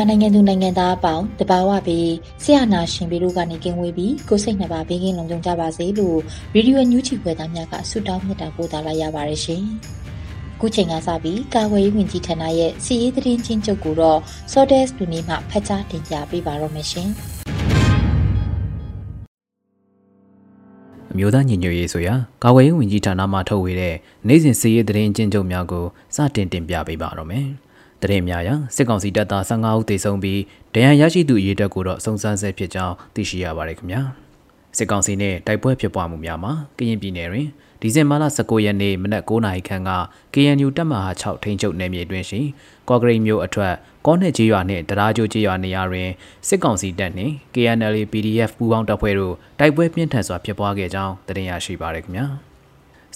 မြန်မာနိုင်ငံသူနိုင်ငံသားအပေါင်းတဘာဝပြီးဆရာနာရှင်ပြီးတို့ကနေကင်းဝေးပြီးကိုစိတ်နှစ်ပါးဘေးကင်းလုံခြုံကြပါစေလို့ရေဒီယိုညူချီဖွယ်သားများကဆုတောင်းမြတ်တာပို့သလာရပါတယ်ရှင်။ခုချိန်ကစပြီးကာဝေးဝင်ကြီးဌာနရဲ့စီရေးသတင်းချင်းချုပ်ကိုတော့ Sodes လူနေမှဖတ်ကြားတင်ပြပေးပါတော့မယ်ရှင်။အမျိုးသားညီညွတ်ရေးဆိုရာကာဝေးဝင်ကြီးဌာနမှထုတ်ဝေတဲ့နိုင်စဉ်စီရေးသတင်းချင်းချုပ်များကိုစတင်တင်ပြပေးပါတော့မယ်။ တရင်များရာစစ်ကောင်စီတပ်သား15ဦးသေဆုံးပြီးဒဏ်ရာရရှိသူအရေအတွက်ကိုတော့စုံစမ်းဆဲဖြစ်ကြောင်းသိရှိရပါတယ်ခင်ဗျာစစ်ကောင်စီနဲ့တိုက်ပွဲဖြစ်ပွားမှုများမှာကရင်ပြည်နယ်တွင်ဒီဇင်ဘာလ19ရက်နေ့မနက်9:00နာရီခန့်က KNU တပ်မဟာ6ထိန်းချုပ်နယ်မြေတွင်ရှိကော့ဂရိတ်မြို့အထွက်ကောနှစ်ကျေးရွာနှင့်တရာကျိုးကျေးရွာနေရာတွင်စစ်ကောင်စီတပ်နှင့် KNL PDF ပူးပေါင်းတပ်ဖွဲ့တို့တိုက်ပွဲပြင်းထန်စွာဖြစ်ပွားခဲ့ကြောင်းသိရရှိပါရခင်ဗျာ။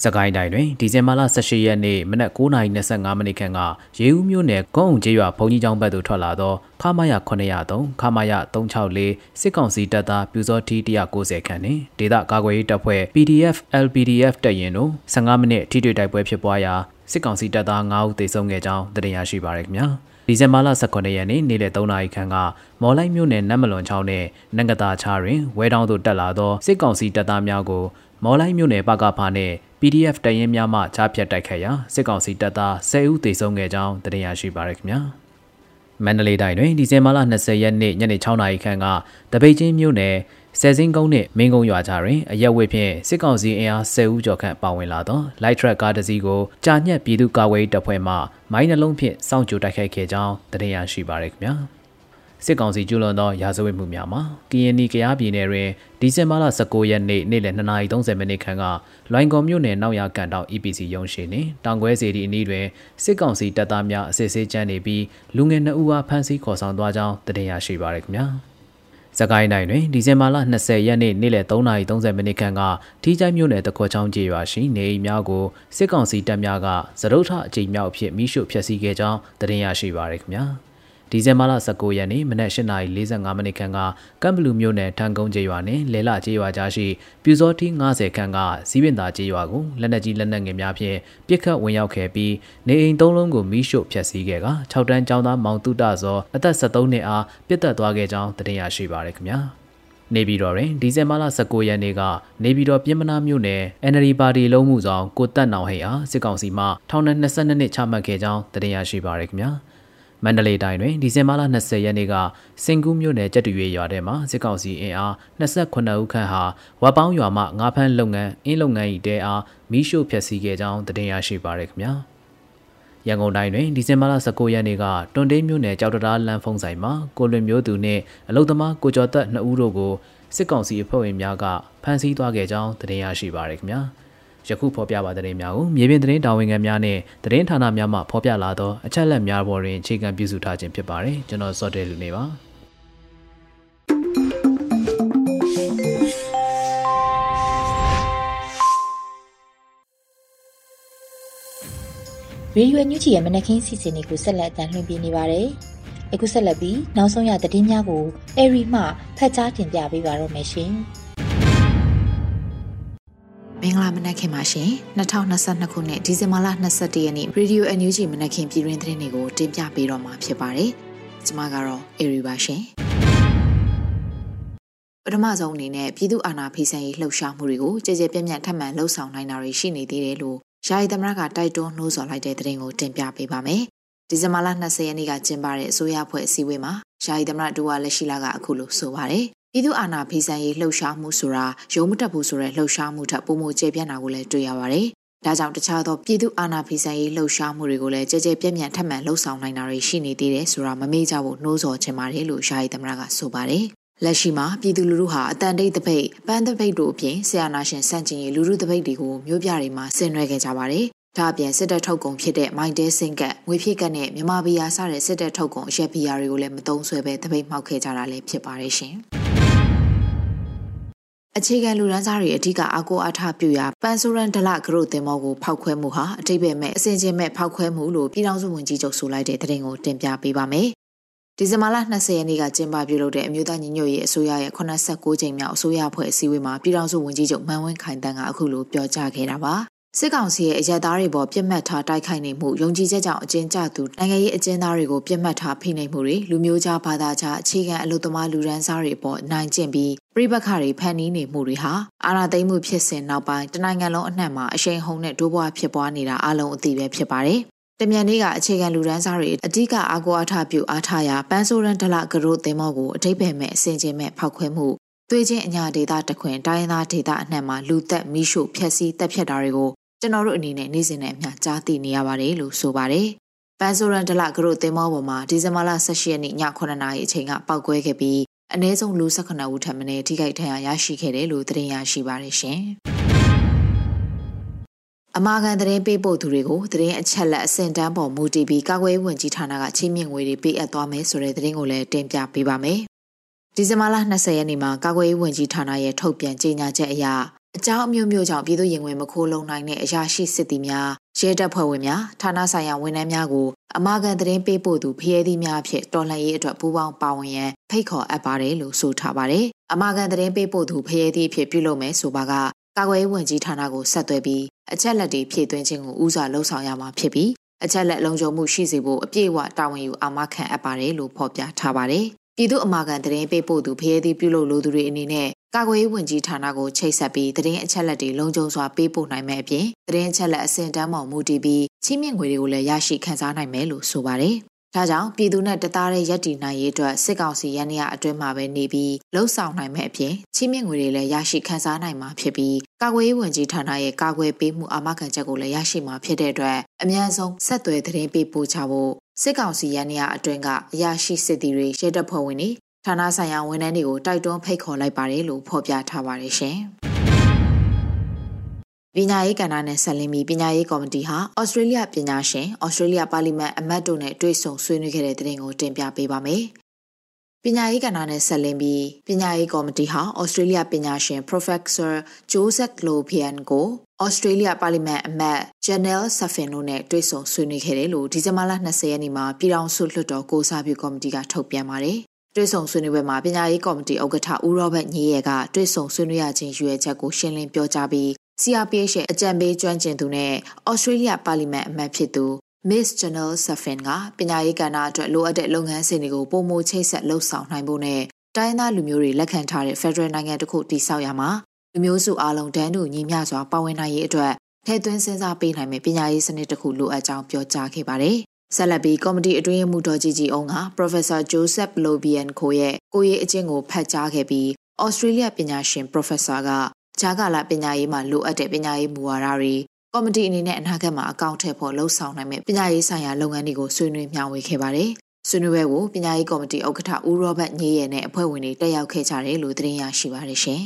စကိုင်းတိုင်းတွင်ဒီဇင်ဘာလ18ရက်နေ့မနက်9:25မိနစ်ခန့်ကရေဦးမြို့နယ်ကုန်းအောင်ကျေးရွာဘုံကြီးကျောင်းဘက်သို့ထွက်လာသောခမာယ903ခမာယ364စစ်ကောင်စီတပ်သားပြူစောတီ190ခန့်နှင့်ဒေသကာကွယ်ရေးတပ်ဖွဲ့ PDF LPDF တပ်ရင်တို့15မိနစ်ထိတွေ့တိုက်ပွဲဖြစ်ပွားရာစစ်ကောင်စီတပ်သား9ဦးသေဆုံးခဲ့ကြောင်းသိရရှိပါရခင်ဗျာဒီဇင်ဘာလ18ရက်နေ့နေ့လယ်3နာရီခန့်ကမော်လိုက်မြို့နယ်နတ်မလွန်ချောင်းနဲ့နင်္ကတာချားတွင်ဝဲတောင်းသို့တက်လာသောစစ်ကောင်စီတပ်သားများကို မော်လိုက်မြို့နယ်ပကဖာနှင့် PDF တရင်များမှချားဖြတ်တိုက်ခတ်ရာစစ်ကောင်စီတပ်သား10ဦးသေဆုံးခဲ့ကြောင်းသိရရှိပါရခင်ဗျာမန္တလေးတိုင်းတွင်ဒီဇင်ဘာလ20ရက်နေ့ညနေ6နာရီခန့်ကတပိတ်ချင်းမြို့နယ်ဆယ်စင်းကုန်းနှင့်မင်းကုန်းရွာကြားတွင်အရက်ဝစ်ဖြင့်စစ်ကောင်စီအင်အား10ဦးကျော်ခန့်ပါဝင်လာသော light truck ကားတစ်စီးကိုကြာညက်ပြည်သူ့ကာကွယ်ရေးတပ်ဖွဲ့မှမိုင်းနှလုံးဖြင့်စောင့်ကြိုတိုက်ခိုက်ခဲ့ကြောင်းသိရရှိပါရခင်ဗျာ စစ်ကောင်စီကျူးလွန်သောရာဇဝတ်မှုများမှာကရင်နီကရားပြည်နယ်တွင်ဒီဇင်ဘာလ19ရက်နေ့နေ့လယ်2:30မိနစ်ခန့်ကလွိုင်ကော်မြို့နယ်နောက်ရကန်တောင် EPC ရုံးရှိနှင့်တောင်ကွဲစီဒီအနီးတွင်စစ်ကောင်စီတပ်သားများအစစ်ဆေးကြမ်းနေပြီးလူငယ်2ဦးအားဖမ်းဆီးခေါ်ဆောင်သွားကြောင်းသိရရှိပါရခင်ဗျာ။စကိုင်းတိုင်းတွင်ဒီဇင်ဘာလ20ရက်နေ့နေ့လယ်3:30မိနစ်ခန့်ကထီးချိုင်းမြို့နယ်တခေါချောင်းကျေးရွာရှိနေအိမ်များကိုစစ်ကောင်စီတပ်များကသရုတ်ထအကြိမ်မြောက်အဖြစ်မိရှုဖျက်ဆီးခဲ့ကြောင်းသိရရှိပါရခင်ဗျာ။ ဒီဇင်ဘာလ19ရက်နေ့မနက်8:45မိနစ်ခန့်ကကမ်ဘလူမြို့နယ်ထန်ကုန်းကျေးရွာနှင့်လဲလကျေးရွာကြားရှိပြူစောထီး90ခန့်ကစီးပင်သာကျေးရွာကိုလက်နက်ကြီးလက်နက်ငယ်များဖြင့်ပစ်ခတ်ဝင်ရောက်ခဲ့ပြီးနေအိမ်သုံးလုံးကိုမိရှို့ဖျက်ဆီးခဲ့က6တန်းကျောင်းသားမောင်တုတဇောအသက်73နှစ်အားပြစ်တက်သွားခဲ့ကြောင်းသိရရှိပါရခင်ဗျာနေပြည်တော်တွင်ဒီဇင်ဘာလ19ရက်နေ့ကနေပြည်တော်ပြည်မနာမြို့နယ် NLD ပါတီလုံးမှုဆောင်ကိုတက်နောင်ဟိအားစစ်ကောင်စီမှထောင်နဲ့22နှစ်ချမှတ်ခဲ့ကြောင်းသိရရှိပါရခင်ဗျာ။ မန္တလေးတိုင်းတွင်ဒီဇင်ဘာလ20ရက်နေ့ကစင်ကူးမြို့နယ်ကြက်တူရွေရွာထဲမှာစစ်ကောင်စီအင်အား28ဦးခန့်ဟာဝက်ပေါင်းရွာမှငါးဖမ်းလုပ်ငန်းအင်းလုပ်ငန်း၏တဲအားမီးရှို့ဖျက်ဆီးခဲ့ကြောင်းတင်ရရှိပါရခင်ဗျာရန်ကုန်တိုင်းတွင်ဒီဇင်ဘာလ19ရက်နေ့ကတွန်တေးမြို့နယ်ကြောက်တရားလမ်းဖုံးဆိုင်မှာကိုလွင်မျိုးသူနှင့်အလုသမားကိုကျော်သက်2ဦးတို့ကိုစစ်ကောင်စီအဖွဲ့ဝင်များကဖမ်းဆီးသွားခဲ့ကြောင်းတင်ရရှိပါရခင်ဗျာ။ ယခုဖော်ပြပါတဲ့များကိုမြေပြင်သတင်းတာဝန်ခံများနဲ့သတင်းဌာနများမှဖော်ပြလာသောအချက်အလက်များပေါ်တွင်အခြေခံပြုစုထားခြင်းဖြစ်ပါတယ်ကျွန်တော်စောတဲလူနေပါရေရွယ်ညူချီရဲ့မနက်ခင်းစီစဉ်တွေကိုဆက်လက်အသံလွှင့်ပြနေပါတယ်။အခုဆက်လက်ပြီးနောက်ဆုံးရသတင်းများကိုအေရီမှဖတ်ကြားတင်ပြပေးပါတော့မယ်ရှင်။ မင်္ဂလာမနက်ခင်ပါရှင်2022ခုနှစ်ဒီဇင်ဘာလ22ရက်နေ့ Radio NUG မနက်ခင်ပြည်တွင်သတင်းတွေကိုတင်ပြပေးတော့မှာဖြစ်ပါတယ်ကျွန်မကတော့ Airy ပါရှင်ပထမဆုံးအနေနဲ့ပြည်သူအာဏာဖီဆန်ရေးလှုပ်ရှားမှုတွေကိုကြည်ကြဲပြန့်ပြန့်ထပ်မံလှုပ်ဆောင်နိုင်တာတွေရှိနေသေးတယ်လို့ယာယီသမရကတိုက်တွန်းနှိုးဆော်လိုက်တဲ့သတင်းကိုတင်ပြပေးပါမယ်။ဒီဇင်ဘာလ20ရက်နေ့ကကျင်းပတဲ့အစိုးရဖွဲ့အစည်းအဝေးမှာယာယီသမရဒူဝါလက်ရှိလာကအခုလိုဆိုပါတယ်။ ပြည်သူအာဏာဖီဆန်ရေးလှုပ်ရှားမှုဆိုတာရုံးမတက်ဘူးဆိုတဲ့လှုပ်ရှားမှုထပ်ပုံမှုကျေပြန့်တာကိုလည်းတွေ့ရပါတယ်။ဒါကြောင့်တခြားသောပြည်သူအာဏာဖီဆန်ရေးလှုပ်ရှားမှုတွေကိုလည်းကြဲကြဲပြန့်ပြန့်ထပ်မံလှုပ်ဆောင်နိုင်တာတွေရှိနေသေးတယ်ဆိုတာမမေ့ကြဖို့နှိုးဆော်ချင်ပါတယ်လို့ယာယီသမရကဆိုပါတယ်။လက်ရှိမှာပြည်သူလူထုဟာအတန်တိတ်တပိတ်ပန်းတပိတ်တို့အပြင်ဆရာနာရှင်စန့်ကျင်ရေးလူထုတပိတ်တွေကိုမြို့ပြတွေမှာဆင်နွှဲခဲ့ကြပါတယ်။ဒါအပြင်စစ်တပ်ထုတ်ကုန်ဖြစ်တဲ့မိုင်းတဲစင်ကတ်ငွေဖြည့်ကတ်နဲ့မြမဘီယာစတဲ့စစ်တပ်ထုတ်ကုန်အရက်ဘီယာတွေကိုလည်းမတုံးဆွဲပဲတပိတ်မှောက်ခဲ့ကြတာလည်းဖြစ်ပါတယ်ရှင်။ အခြေခံလူရန်စားတွေအဓိကအားကိုးအားထားပြုရာပန်ဆိုရန်ဒလဂရုတင်မောကိုဖောက်ခွဲမှုဟာအတိတ်ပဲမဲ့အစင်ချင်းမဲ့ဖောက်ခွဲမှုလို့ပြည်ထောင်စုဝန်ကြီးချုပ်ဆိုလိုက်တဲ့သတင်းကိုတင်ပြပေးပါမယ်။ဒီဇင်ဘာလ20ရက်နေ့ကကျင်းပပြုလုပ်တဲ့အမျိုးသားညီညွတ်ရေးအစိုးရရဲ့86ကြိမ်မြောက်အစိုးရအဖွဲ့အစည်းအဝေးမှာပြည်ထောင်စုဝန်ကြီးချုပ်မန်ဝင်းခိုင်တန်းကအခုလိုပြောကြားခဲ့တာပါ။ စစ်ကောင်စီရဲ့အရက်သားတွေပေါ်ပြစ်မှတ်ထားတိုက်ခိုက်နေမှုယုံကြည်ချက်ကြောင့်အကျဉ်းချသူနိုင်ငံရေးအကျဉ်းသားတွေကိုပြစ်မှတ်ထားဖိနှိပ်မှုတွေလူမျိုးခြားဘာသာခြားအခြေခံအလို့သမားလူရန်စားတွေပေါ်နိုင်ကျင့်ပြီးပြိပခါတွေဖန်နီးနေမှုတွေဟာအာဏာသိမ်းမှုဖြစ်စဉ်နောက်ပိုင်းတနိုင်ငံလုံးအနှံ့မှာအရှိန်ဟုန်နဲ့ဒိုးဘွားဖြစ်ပွားနေတာအလုံးအသိပဲဖြစ်ပါတယ်။တမြန်လေးကအခြေခံလူဒန်းစားတွေအဓိကအာကိုအားထားပြုအားထားရာပန်းဆိုးရန်ဒလကရုသင်မောကိုအထိပ္ပယ်မဲ့အစင်ချင်းမဲ့ဖောက်ခွဲမှုသွေးချင်းအညာဒေတာတခွင်တိုင်းသားဒေတာအနှံ့မှာလူသက်မိရှုဖျက်ဆီးတပ်ဖြတ်တာတွေကို ကျွန်တော်တို့အနေနဲ့နေ့စဉ်နဲ့အမျှကြားသိနေရပါတယ်လို့ဆိုပါတယ်။ပန်းဆိုရန်ဒလကရုသင်မောပေါ်မှာဒီဇင်ဘာလ18ရက်နေ့ည9:00နာရီအချိန်ကပောက်ကွဲခဲ့ပြီးအနည်းဆုံးလူ18ဦးထပ်မံထိခိုက်ဒဏ်ရာရရှိခဲ့တယ်လို့သတင်းရရှိပါတယ်ရှင်။အမာခံသတင်းပေးပို့သူတွေကိုသတင်းအချက်လက်အဆင့်တန်းပေါ်မူတည်ပြီးကာကွယ်ဝင်ကြီးဌာနကချင်းမြင့်ငွေတွေပေးအပ်သွားမယ်ဆိုတဲ့သတင်းကိုလည်းတင်ပြပေးပါမယ်။ဒီဇင်ဘာလ20ရက်နေ့မှာကာကွယ်ဝင်ကြီးဌာနရဲ့ထုတ်ပြန်ကြေညာချက်အရ အကြောင်းအမျိုးမျိုးကြောင့်ပြည်သူရင်ဝင်မခိုးလုံနိုင်တဲ့အရာရှိစစ်သည်များရဲတပ်ဖွဲ့ဝင်များဌာနဆိုင်ရာဝန်ထမ်းများကိုအမာခံသတင်းပေးပို့သူဖျဲသီးများဖြင့်တော်လှန်ရေးအတွက်ပူးပေါင်းပါဝင်ရန်ဖိတ်ခေါ်အပ်ပါတယ်လို့ဆိုထားပါတယ်။အမာခံသတင်းပေးပို့သူဖျဲသီးဖြစ်ပြုလုပ်မယ်ဆိုပါကကာကွယ်ရေးဝန်ကြီးဌာနကိုဆက်သွယ်ပြီးအချက်လက်တွေဖြည့်သွင်းခြင်းကိုဦးစွာလှုံ့ဆော်ရမှာဖြစ်ပြီးအချက်လက်လုံခြုံမှုရှိစေဖို့အပြည့်အဝတာဝန်ယူအာမခံအပ်ပါတယ်လို့ဖော်ပြထားပါတယ်။ ပြည်သူအမာခံသတင်းပေးပို့သူဖျဲသီးပြုလုပ်လိုသူတွေအနေနဲ့ကာကွယ်ရေးဝန်ကြီးဌာနကိုချိတ်ဆက်ပြီးသတင်းအချက်လက်တွေလုံခြုံစွာပေးပို့နိုင်မယ့်အပြင်သတင်းအချက်လက်အဆင့်တန်းပေါ်မူတည်ပြီးချီးမြှင့်ငွေတွေကိုလည်းရရှိခံစားနိုင်မယ်လို့ဆိုပါတယ်။ဒါကြောင့်ပြည်သူနဲ့တသားတဲ့ရက်တီနိုင်ရေးအတွက်စစ်ကောင်စီရန်ရအတွင်းမှာပဲနေပြီးလှုပ်ဆောင်နိုင်မယ့်အပြင်ချီးမြှင့်ငွေတွေလည်းရရှိခံစားနိုင်မှာဖြစ်ပြီးကာကွယ်ရေးဝန်ကြီးဌာနရဲ့ကာကွယ်ပေးမှုအာမခံချက်ကိုလည်းရရှိမှာဖြစ်တဲ့အတွက်အများဆုံးဆက်သွယ်သတင်းပေးပို့ချဖို့ စစ်ကောင်စီရန်ရအတွင်းကအရာရှိစစ်သည်တွေရဲတပ်ဖွဲ့ဝင်တွေဌာနဆိုင်ရာဝန်ထမ်းတွေကိုတိုက်တွန်းဖိတ်ခေါ်လိုက်ပါတယ်လို့ဖော်ပြထားပါတယ်ရှင်။ပညာရေးကဏ္ဍနဲ့ဆက်လင်းပြီးပညာရေးကော်မတီဟာဩစတြေးလျပညာရှင်ဩစတြေးလျပါလီမန်အမတ်တို့နဲ့တွေ့ဆုံဆွေးနွေးခဲ့တဲ့တဲ့တင်ကိုတင်ပြပေးပါမယ်။ ပညာရေးကဏ္ဍနဲ့ဆက်လင်းပြီးပညာရေးကော်မတီဟာဩစတြေးလျပညာရှင် Professor Joseph Lopian ကိုဩစတြေးလျပါလီမန်အမတ် Janelle Safin တို့နဲ့တွေ့ဆုံဆွေးနွေးခဲ့တယ်လို့ဒီဇင်ဘာလ20ရက်နေ့မှာပြည်ထောင်စုလွှတ်တော်ကိုစားပြုကော်မတီကထုတ်ပြန်ပါတယ်။တွေ့ဆုံဆွေးနွေးပွဲမှာပညာရေးကော်မတီဥက္ကဋ္ဌဦးရောဘတ်ညီရဲကတွေ့ဆုံဆွေးနွေးရခြင်းရွေးချက်ကိုရှင်းလင်းပြောကြားပြီး CRPH ရဲ့အကြံပေးကျွမ်းကျင်သူနဲ့ Australia Parliament အမတ်ဖြစ်သူ Miss Janelle Safin ကပညာရေးကဏ္ဍအတွက်လိုအပ်တဲ့လုပ်ငန်းစဉ်တွေကိုပုံမချိတ်ဆက်လှုပ်ဆောင်နိုင်ဖို့နဲ့တိုင်းသားလူမျိုးတွေလက်ခံထားတဲ့ Federal နိုင်ငံတစ်ခုတည်ဆောက်ရမှာလူမျိုးစုအလုံးတန်းတူညီမျှစွာပါဝင်နိုင်ရေးအတွက်ထည့်သွင်းစဉ်းစားပေးနိုင်မယ့်ပညာရေးစနစ်တစ်ခုလိုအပ်ကြောင်းပြောကြားခဲ့ပါတယ်ဆက်လက်ပြီးကော်မတီအတွင်းမှုတော်ကြီးကြီးအောင်က Professor Joseph Lobian ကိုရဲ့ကိုရေးအကျင့်ကိုဖတ်ကြားခဲ့ပြီး Australia ပညာရှင် Professor ကဂျာကာလာပညာရေးမှာလိုအပ်တဲ့ပညာရေးမူဝါဒတွေ ကော်မတီအနေနဲ့အနာဂတ်မှာအကောင့်ထည့်ဖို့လှုံ့ဆော်နိုင်မယ့်ပညာရေးဆိုင်ရာလုပ်ငန်းတွေကိုဆွေးနွေးမျှဝေခဲ့ပါတယ်။ဆွေးနွေးပွဲကိုပညာရေးကော်မတီဥက္ကဋ္ဌဦးရောဘတ်ညေးရဲနဲ့အဖွဲ့ဝင်တွေတက်ရောက်ခဲ့ကြတယ်လို့သတင်းရရှိပါတယ်ရှင်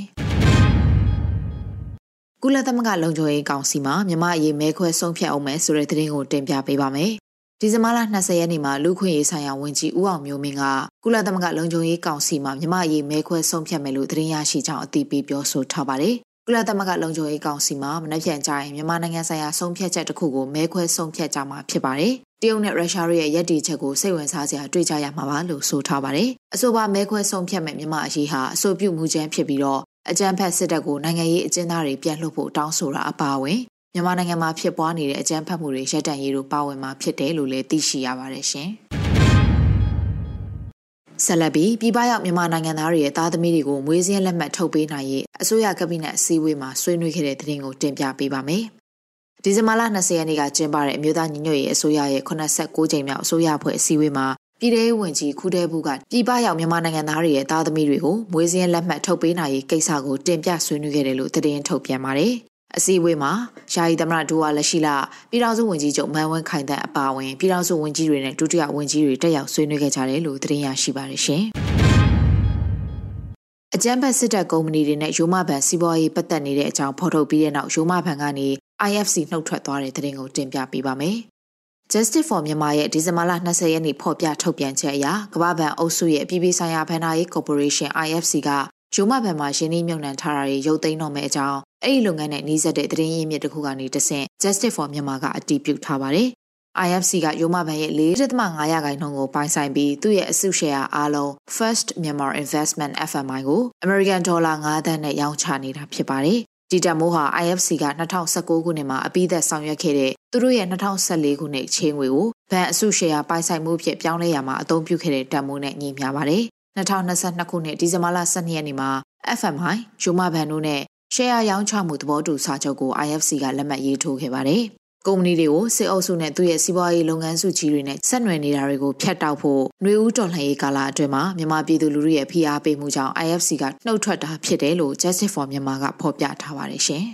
။ကုလသမဂ္ဂလုံခြုံရေးကောင်စီမှာမြမအရေးမဲခွဲဆုံးဖြတ်အောင်မယ်ဆိုတဲ့သတင်းကိုတင်ပြပေးပါမယ်ဒီဇင်ဘာလ20ရက်နေ့မှာလူခွင့်ရေးဆိုင်ရာဝန်ကြီးဦးအောင်မျိုးမင်းကကုလသမဂ္ဂလုံခြုံရေးကောင်စီမှာမြမရေးမဲခွဲဆုံးဖြတ်မယ်လို့သတင်းရရှိကြောင်းအသိပေးပြောဆိုထားပါတယ်။ ကုလသမဂ္ဂလုံခြုံရေးကောင်စီမှာမနှက်ပြန်ကြရင်မြန်မာနိုင်ငံဆိုင်ရာဆုံးဖြတ်ချက်တစ်ခုကိုမဲခွဲဆုံးဖြတ်ကြမှာဖြစ်ပါတယ်။တရုတ်နဲ့ရုရှားတို့ရဲ့ရည်တည်ချက်ကိုစိတ်ဝင်စားစရာတွေ့ကြရမှာပါလို့ဆိုထားပါတယ်။အဆိုပါမဲခွဲဆုံးဖြတ်မဲ့မြန်မာအရေးဟာအဆိုပြုမှုချမ်းဖြစ်ပြီးတော့အကြမ်းဖက်စစ်တပ်ကိုနိုင်ငံရေးအကျဉ်းသားတွေပြန်လွှတ်ဖို့တောင်းဆိုတာအပါအဝင်မြန်မာနိုင်ငံမှာဖြစ်ပွားနေတဲ့အကြမ်းဖက်မှုတွေရပ်တန့်ရေးတို့ပါဝင်မှာဖြစ်တယ်လို့လည်းသိရှိရပါတယ်ရှင်။ ဆက်လက်ပြီးပြည်ပရောက်မြန်မာနိုင်ငံသားတွေရဲ့သားသမီးတွေကိုမွေးစင်းလက်မှတ်ထုတ်ပေးနိုင်ရေးအစိုးရကပိနက်အစည်းအဝေးမှာဆွေးနွေးခဲ့တဲ့သတင်းကိုတင်ပြပေးပါမယ်ဒီဇင်ဘာလ20ရက်နေ့ကကျင်းပတဲ့အမျိုးသားညီညွတ်ရေးအစိုးရရဲ့89ကြိမ်မြောက်အစိုးရအဖွဲ့အစည်းအဝေးမှာပြည်ထောင်ဝင်ကြီးခူးတဲဘူးကပြည်ပရောက်မြန်မာနိုင်ငံသားတွေရဲ့သားသမီးတွေကိုမွေးစင်းလက်မှတ်ထုတ်ပေးနိုင်ရေးကိစ္စကိုတင်ပြဆွေးနွေးခဲ့တယ်လို့သတင်းထုတ်ပြန်ပါတယ်။ အစည်းအဝေးမှာယာယီသမရဒူဝါလက်ရှိလာပြည်ထောင်စုဝန်ကြီးချုပ်မန်ဝင်းခိုင်တန်အပါအဝင်ပြည်ထောင်စုဝန်ကြီးတွေနဲ့ဒုတိယဝန်ကြီးတွေတက်ရောက်ဆွေးနွေးခဲ့ကြတယ်လို့သတင်းရရှိပါတယ်ရှင်။အကြမ်းဖက်စစ်တပ်ကုမ္ပဏီတွေနဲ့ရိုးမဘဏ်စီးပွားရေးပတ်သက်နေတဲ့အကြောင်းဖော်ထုတ်ပြီးတဲ့နောက်ရိုးမဘဏ်ကနေ IFC နှုတ်ထွက်သွားတဲ့သတင်းကိုတင်ပြပေးပါမယ်။ Justice for Myanmar ရဲ့ဒီဇင်ဘာလ20ရက်နေ့ဖော်ပြထုတ်ပြန်ချက်အရကမ္ဘာ့ဘဏ်အုပ်စုရဲ့ပြည်ပဆိုင်ရာဘဏ္ဍာရေး Corporation IFC က ဂျိုမဘဏ်မှာရင်းနှီးမြှုပ်နှံထားတာတွေရုပ်သိမ်းတော့မယ့်အကြောင်းအဲ့ဒီလုပ်ငန်းနဲ့နှီးစပ်တဲ့သတင်းရင်းမြစ်တစ်ခုကနေတဆင့် Justice for Myanmar ကအတည်ပြုထားပါတယ်။ IFC ကရိုမဘဏ်ရဲ့4.5ရာခိုင်နှုန်းကိုပိုင်ဆိုင်ပြီးသူ့ရဲ့အစုရှယ်ယာအားလုံး First Myanmar Investment FMI ကို American Dollar 9သန်းနဲ့ရောင်းချနေတာဖြစ်ပါတယ်။ဒီတမိုးဟာ IFC က2019ခုနှစ်မှာအပိသက်ဆောင်ရွက်ခဲ့တဲ့သူတို့ရဲ့2014ခုနှစ်ချင်းငွေကိုဘဏ်အစုရှယ်ယာပိုင်ဆိုင်မှုဖြစ်ပြောင်းလဲရမှာအသုံးပြုခဲ့တဲ့တမိုးနဲ့ညီမျှပါတယ်။ 2022ခုနှစ်ဒီဇင်ဘာလ12ရက်နေ့မှာ FMI ဂျိုမာဘန်တို့နဲ့ရှယ်ယာရောင်းချမှုသဘောတူစာချုပ်ကို IFC ကလက်မှတ်ရေးထိုးခဲ့ပါတယ်။ကုမ္ပဏီတွေကိုစစ်အုပ်စုနဲ့သူ့ရဲ့စီးပွားရေးလုပ်ငန်းစုကြီးတွေနဲ့ဆက်နွယ်နေတာတွေကိုဖျက်တောက်ဖို့ຫນွေဦးတော်လှန်ရေးကာလအတွင်းမှာမြန်မာပြည်သူလူထုရဲ့ဖိအားပေးမှုကြောင့် IFC ကနှုတ်ထွက်တာဖြစ်တယ်လို့ Justice for Myanmar ကဖော်ပြထားပါတယ်ရှင်။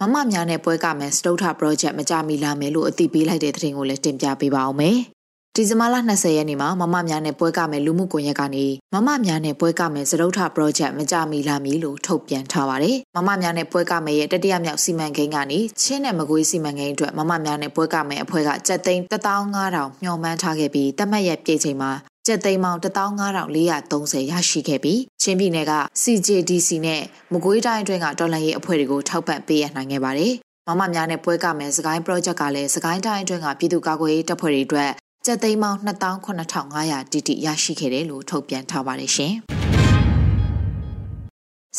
မမများနဲ့ပွဲကမယ်စတုထ project မကြမီလာမယ်လို့အသိပေးလိုက်တဲ့သတင်းကိုလည်းတင်ပြပေးပါအောင်မယ်။ ဒီဇင်ဘာလ20ရက်နေ့မှာမမများနဲ့ပွဲကမယ်လူမှုကွန်ရက်ကနေမမများနဲ့ပွဲကမယ်စရုပ်ထ project မကြမီလာမီလို့ထုတ်ပြန်ထားပါတယ်။မမများနဲ့ပွဲကမယ်ရဲ့တတိယမြောက်စီမံကိန်းကနေချင်းနဲ့မကွေးစီမံကိန်းအတွက်မမများနဲ့ပွဲကမယ်အဖွဲ့ကစက်သိန်း15000မျှော်မှန်းထားခဲ့ပြီးတတ်မှတ်ရဲ့ပြည်ချိန်မှာကျက်သိန်းပေါင်း15430ရရှိခဲ့ပြီးချင်းပြည်နယ်က CJDC နဲ့မကွေးတိုင်းအတွင်းကတော်လှန်ရေးအဖွဲ့တွေကိုထောက်ပံ့ပေးရနိုင်ခဲ့ပါတယ်။မမများနဲ့ပွဲကမယ်စကိုင်း project ကလည်းစကိုင်းတိုင်းအတွင်းကပြည်သူ့ကာကွယ်ရေးတပ်ဖွဲ့တွေအတွက် ကျပ်သိန်းပေါင်း28500တိတိရရှိခဲ့တယ်လို့ထုတ်ပြန်ထားပါတယ်ရှင်။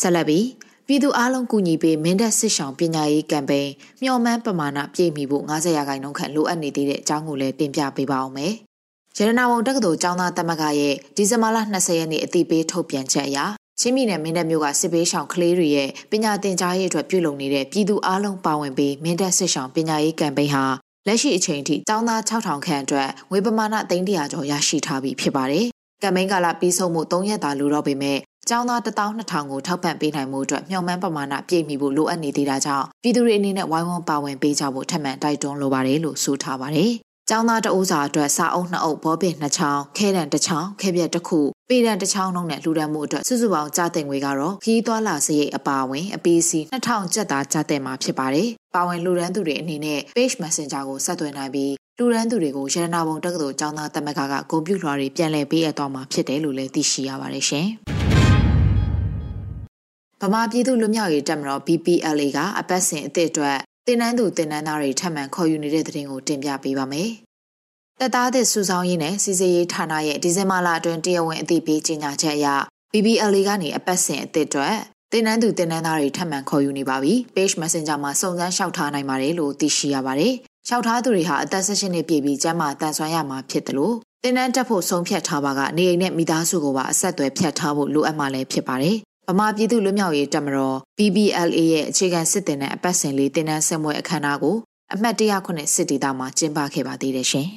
ဆက်လက်ပြီးပြည်သူအလုံးကူညီပေးမင်းတပ်စစ်ဆောင်ပညာရေးကမ်ပိန်းမျှော်မှန်းပမာဏပြည့်မီဖို့90ရာခိုင်နှုန်းခန့်လိုအပ်နေသေးတဲ့အကြောင်းကိုလည်းတင်ပြပေးပါအောင်မယ်။ရတနာဝုံတက္ကသိုလ်ကျောင်းသားတမကရဲ့ဒီဇင်ဘာလ20ရက်နေ့အသိပေးထုတ်ပြန်ချက်အရချင်းပြည်နယ်မင်းတပ်မြို့ကစစ်ပေးဆောင်ကလေးတွေရဲ့ပညာသင်ကြားရေးအတွက်ပြုလုပ်နေတဲ့ပြည်သူအလုံးပါဝင်ပြီးမင်းတပ်စစ်ဆောင်ပညာရေးကမ်ပိန်းဟာ လက်ရှိအချိန်ထိတောင်းသား6000ခန့်အတွက်ငွေပမာဏ300ကျော်ရရှိထားပြီဖြစ်ပါတယ်။ကမ်ပိန်းကာလပြီးဆုံးမှု3ရက်သာလိုတော့ပေမဲ့ကျောင်းသား12000ကိုထောက်ပံ့ပေးနိုင်မှုအတွက်မျှော်မှန်းပမာဏပြည့်မီဖို့လိုအပ်နေသေးတာကြောင့်ပြည်သူတွေအနေနဲ့ဝိုင်းဝန်းပါဝင်ပေးကြဖို့ထပ်မံတိုက်တွန်းလိုပါတယ်လို့ဆိုထားပါတယ်။ ကျောင်းသားတအုပ်စာအတွက်စာအုပ်နှစ်အုပ်ဘောပင်နှစ်ချောင်းခဲတံတစ်ချောင်းခဲပြက်တစ်ခုပေတံတစ်ချောင်းလုံးနဲ့လှူဒန်းမှုအတွက်စုစုပေါင်းကြားတင်ငွေကတော့ခီးသွားလာစရိတ်အပါအဝင်အပေးစီ2000ကျပ်သားကြားတင်မှာဖြစ်ပါတယ်။ပါဝင်လှူဒန်းသူတွေအနေနဲ့ Page Messenger ကိုဆက်သွယ်နိုင်ပြီးလူရန်သူတွေကိုရတနာပုံတက္ကသိုလ်ကျောင်းသားသမဂ္ဂကဂုဏ်ပြုလွှာတွေပြန်လည်ပေးအပ်သွားမှာဖြစ်တယ်လို့လည်းသိရှိရပါတယ်ရှင်။ဗမာပြည်သူလူမျိုးရေးတက်မတော် BPLA ကအပတ်စဉ်အသစ်အတွက် တင်နန်းသူတင်နန်းသားတွေထပ်မံခေါ်ယူနေတဲ့တဲ့တင်ကိုတင်ပြပေးပါမယ်။တပ်သားသစ်စုဆောင်ရေးနဲ့စီစီရေးဌာနရဲ့ဒီဇင်ဘာလအတွင်းတရားဝင်အသိပေးကြေညာချက်အရ BBLA ကနေအပတ်စဉ်အသစ်အတွက်တင်နန်းသူတင်နန်းသားတွေထပ်မံခေါ်ယူနေပါပြီ။ Page Messenger မှာစုံစမ်းလျှောက်ထားနိုင်ပါတယ်လို့သိရှိရပါတယ်။လျှောက်ထားသူတွေဟာအသက်16နှစ်ပြည့်ပြီးကျန်းမာတန်ဆွမ်းရမှာဖြစ်တယ်လို့တင်နန်းတက်ဖို့ဆုံးဖြတ်ထားပါကနေအိမ်နဲ့မိသားစုကိုပါအဆက်အသွယ်ဖြတ်ထားဖို့လိုအပ်မှလည်းဖြစ်ပါတယ် ဗမာပြည်သူ့လွတ်မြောက်ရေးတပ်မတော် PBLA ရဲ့အခြေခံစစ်တင်တဲ့အပတ်စဉ်လေးတင်နန်းဆက်မွဲအခမ်းအနားကိုအမှတ်တရခုနှစ်စစ်ဒေသမှာကျင်းပခဲ့ပါသေးတယ်ရှင်။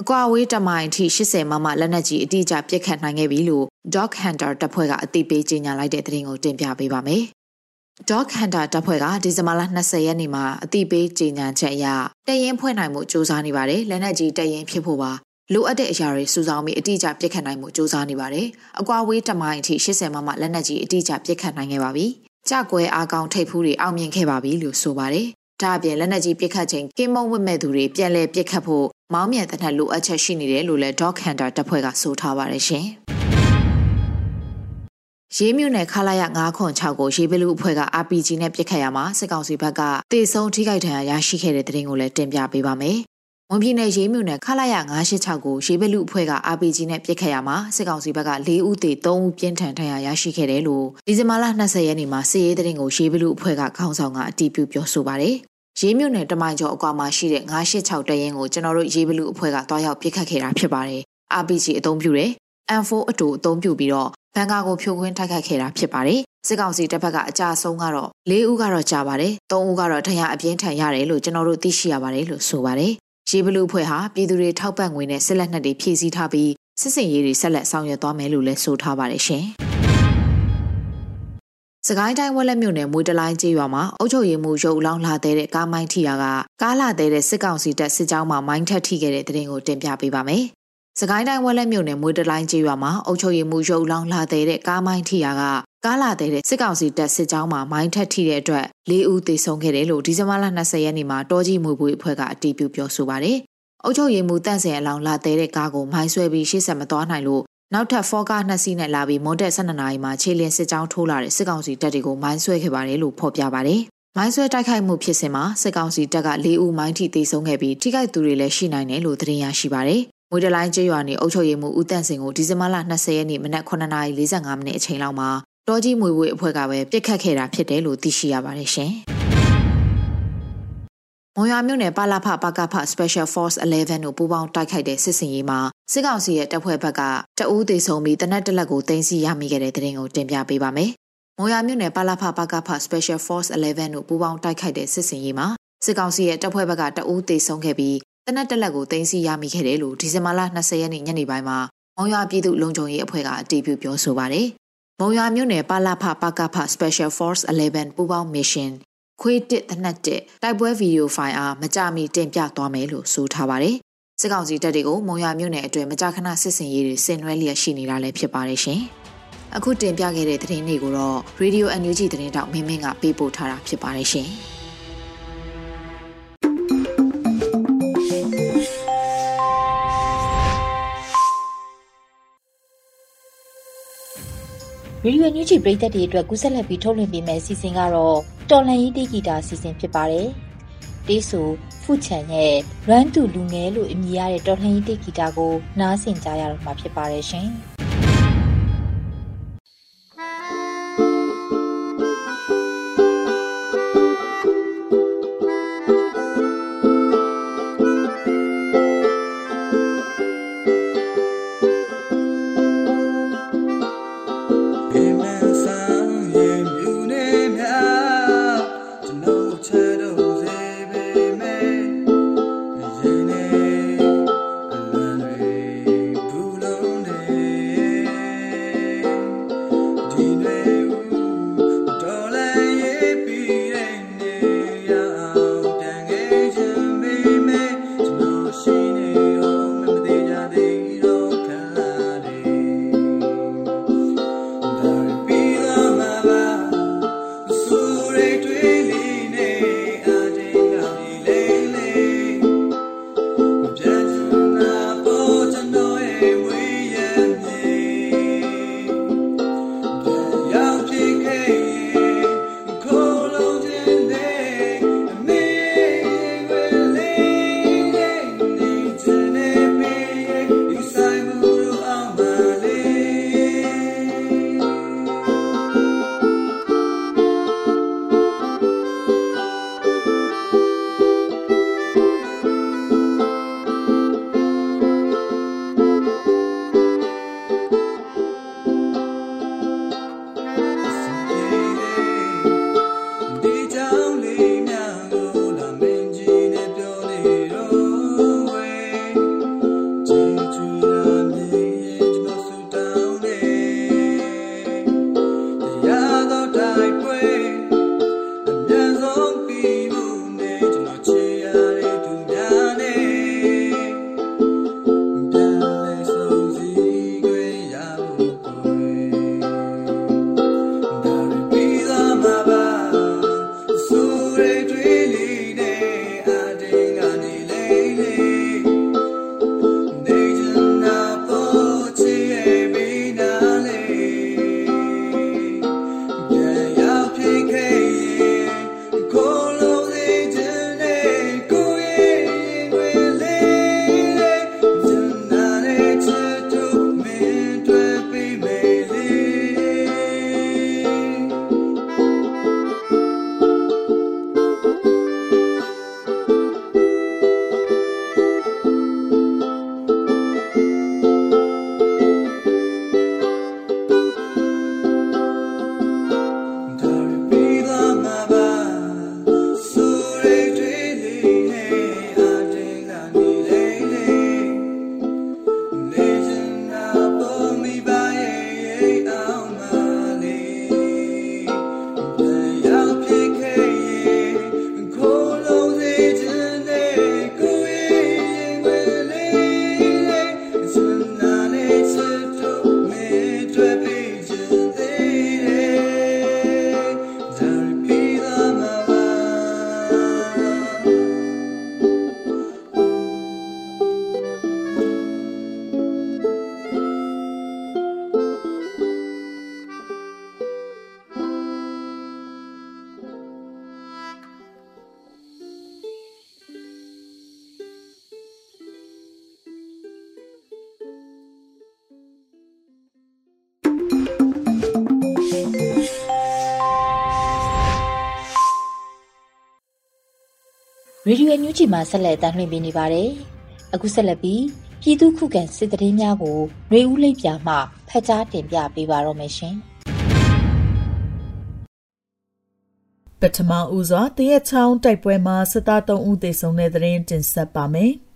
အကွာဝေးတမိုင်အထိ80မမလက်နက်ကြီးအတိအကျပစ်ခတ်နိုင်ခဲ့ပြီလို့ Dog Hunter တပ်ဖွဲ့ကအသိပေးကြေညာလိုက်တဲ့သတင်းကိုတင်ပြပေးပါမယ်။ Dog Hunter တပ်ဖွဲ့ကဒီဇင်ဘာလ20ရက်နေ့မှာအသိပေးကြေညာချက်အရတရင်ဖွဲ့နိုင်မှုစ조사နေပါတယ်လက်နက်ကြီးတရင်ဖြစ်ဖို့ပါ လိုအပ်တဲ့အရာတွေစုဆောင်းပြီးအတိအကျပြစ်ခတ်နိုင်မှုစ조사နေပါတယ်။အကွာဝေးတမိုင်းအထိ80မမလက်နက်ကြီးအတိအကျပြစ်ခတ်နိုင်ခဲ့ပါပြီ။ကြကွဲအားကောင်းထိပ်ဖူးတွေအောင်မြင်ခဲ့ပါပြီလို့ဆိုပါတယ်။ဒါအပြင်လက်နက်ကြီးပြစ်ခတ်ချိန်ကင်းမုံဝတ်မဲ့သူတွေပြန်လည်ပြစ်ခတ်ဖို့မောင်းမြန်တဲ့ထက်လိုအပ်ချက်ရှိနေတယ်လို့လည်း Dog Hunter တပ်ဖွဲ့ကဆိုထားပါတယ်ရှင်။ရေးမြုံနယ်ခလာရ906ကိုရေးဘလူအဖွဲ့က RPG နဲ့ပြစ်ခတ်ရမှာစစ်ကောင်စီဘက်ကတေဆုံးထိခိုက်ဒဏ်ရာရရှိခဲ့တဲ့တဲ့ရင်ကိုလည်းတင်ပြပေးပါမယ်။ ဝန်ပြည်နယ်ရေးမြုံနယ်ခလာရ986ကိုရေးဘလူအဖွဲ့က RPG နဲ့ပြစ်ခတ်ရမှာစစ်ကောင်စီဘက်က4ဦးသေ3ဦးပြင်းထန်ဒဏ်ရာရရှိခဲ့တယ်လို့ဒီဇင်ဘာလ20ရက်နေ့မှာစစ်ရေးတဲ့ရင်ကိုရေးဘလူအဖွဲ့ကခေါင်းဆောင်ကအတည်ပြုပြောဆိုပါတယ်။ရေးမြုံနယ်တမိုင်ကျော်အကွာမှာရှိတဲ့986တရင်ကိုကျွန်တော်တို့ရေးဘလူအဖွဲ့ကတွားရောက်ပြစ်ခတ်ခဲ့တာဖြစ်ပါတယ်။ RPG အသုံးပြုတယ်။ M4 အတူအသုံးပြုပြီးတော့ဘန်ကာကိုဖြိုခွင်းတိုက်ခိုက်ခဲ့တာဖြစ်ပါတယ်စစ်ကောင်စီတပ်ဖက်ကအကြဆုံးကတော့၄ဦးကတော့ကြာပါတယ်။၃ဦးကတော့ထရအပြင်းထန်ရတယ်လို့ကျွန်တော်တို့သိရှိရပါတယ်လို့ဆိုပါတယ်။ ရေဘလူဖွဲ့ဟာပြည်သူတွေထောက်ပံ့ငွေနဲ့စစ်လက်နက်တွေဖြည့်ဆည်းထားပြီးစစ်စင်ရေးတွေဆက်လက်ဆောင်ရွက်သွားမယ်လို့လည်းဆိုထားပါတယ်ရှင်။စကိုင်းတိုင်းဝက်လက်မြို့နယ်မွေတလိုင်းကျေးရွာမှာအုပ်ချုပ်ရေးမှူးရုပ်လောင်းလာတဲ့ကားမိုင်းထီယာကကားလာတဲ့စစ်ကောင်စီတပ်စစ်ကြောင်းမှာမိုင်းထက်ထိခဲ့တဲ့တဲ့ရင်ကိုတင်ပြပေးပါမယ်။ စကိုင်းတိုင်းဝက်လက်မြို့နယ်မွေတလိုင်းကျေးရွာမှာအုပ်ချုပ်ရေးမှူးရုပ်လောင်းလာတဲ့ကားမိုင်းထီယာကကားလာတဲ့စစ်ကောင်စီတပ်စစ်ကြောင်းမှာမိုင်းထက်ထိတဲ့အတွက်၄ဦးသေဆုံးခဲ့တယ်လို့ဒီဇင်ဘာလ20ရက်နေ့မှာတောကြီးမှုပွေအဖွဲ့ကအတည်ပြုပြောဆိုပါတယ်။အုပ်ချုပ်ရေးမှူးတန့်စင်အလောင်းလာတဲ့ကားကိုမိုင်းဆွဲပြီးရှေ့ဆက်မသွားနိုင်လို့နောက်ထပ်ဖောကားနှစ်စီးနဲ့လာပြီးမွန်တက်12နာရီမှာခြေလျင်စစ်ကြောင်းထိုးလာတဲ့စစ်ကောင်စီတပ်တွေကိုမိုင်းဆွဲခဲ့ပါတယ်လို့ဖော်ပြပါတယ်။မိုင်းဆွဲတိုက်ခိုက်မှုဖြစ်စဉ်မှာစစ်ကောင်စီတပ်က၄ဦးမိုင်းထိသေဆုံးခဲ့ပြီးထိခိုက်သူတွေလည်းရှိနိုင်တယ်လို့သတင်းရရှိပါတယ်။ မွေဒလိုင်းကျေးရွာနေအုပ်ချုပ်ရေးမှူးဦးတန့်စင်ကိုဒီဇင်ဘာလ20ရက်နေ့မနက်9:45မိနစ်အချိန်လောက်မှာတောကြီးမွေဝေအဖွဲ့ကပဲပြစ်ခတ်ခဲ့တာဖြစ်တယ်လို့သိရှိရပါတယ်ရှင်။မွန်ရွာမြို့နယ်ပါလာဖပကဖ Special Force 11တို့ပူးပေါင်းတိုက်ခိုက်တဲ့စစ်စင်ရေးမှာစစ်ကောင်စီရဲ့တပ်ဖွဲ့ဘက်ကတအူးသေးဆုံးပြီးတနက်တလက်ကိုတင်စီရမိခဲ့တဲ့တဲ့ရင်ကိုတင်ပြပေးပါမယ်။မွန်ရွာမြို့နယ်ပါလာဖပကဖ Special Force 11တို့ပူးပေါင်းတိုက်ခိုက်တဲ့စစ်စင်ရေးမှာစစ်ကောင်စီရဲ့တပ်ဖွဲ့ဘက်ကတအူးသေးဆုံးခဲ့ပြီး တနက်တလက်ကိုတင်စီရမိခဲ့တယ်လို့ဒီဇင်ဘာလ20ရက်နေ့ညနေပိုင်းမှာမွန်ရွာပြည်သူ့လုံခြုံရေးအဖွဲ့ကအတည်ပြုပြောဆိုပါတယ်။မုံရွာမြို့နယ်ပါလာဖပကဖ Special Force 11ပူးပေါင်း mission ခွေးတစ်တနက်တစ်တိုက်ပွဲဗီဒီယိုဖိုင်အားမကြမီတင်ပြသွားမယ်လို့ဆိုထားပါတယ်။စစ်ကောင်စီတပ်တွေကိုမုံရွာမြို့နယ်အတွင်းမကြာခဏစစ်စင်ရေးတွေဆင်နွှဲလျက်ရှိနေတာလည်းဖြစ်ပါတယ်ရှင်။အခုတင်ပြခဲ့တဲ့သတင်းတွေကိုတော့ Radio NUG သတင်းတောက်မင်းမင်းကပေးပို့ထားတာဖြစ်ပါတယ်ရှင်။ ရေဒီယိုညူချီပရိသတ်တွေအတွက်ကူးဆက်လက်ပြီးထုတ်လွှင့်ပေးမယ့်အစီအစဉ်ကတော့တော်လန်ရေးတေးဂီတာအစီအစဉ်ဖြစ်ပါတယ်။တေးဆိုဖုချန်ရဲ့လွမ်းသူလူငယ်လို့အမည်ရတဲ့တော်လန်ရေးတေးဂီတာကိုနားဆင်ကြရတော့မှာဖြစ်ပါတယ်ရှင်။ ရေဒီယိုညူချီမှာဆက်လက်တမ်းလှည့်ပေးနေပါတယ်။အခုဆက်လက်ပြီးပြည်သူခုခံစစ်တရင်များကိုຫນွေဦးလိပ်ပြမှဖတ်ကြားတင်ပြပေးပါတော့မယ်ရှင်။ပထမဦးစွာတရက်ချောင်းတိုက်ပွဲမှာစစ်သား3ဦးသေဆုံးတဲ့တဲ့ရင်တင်ဆက်ပါမယ်။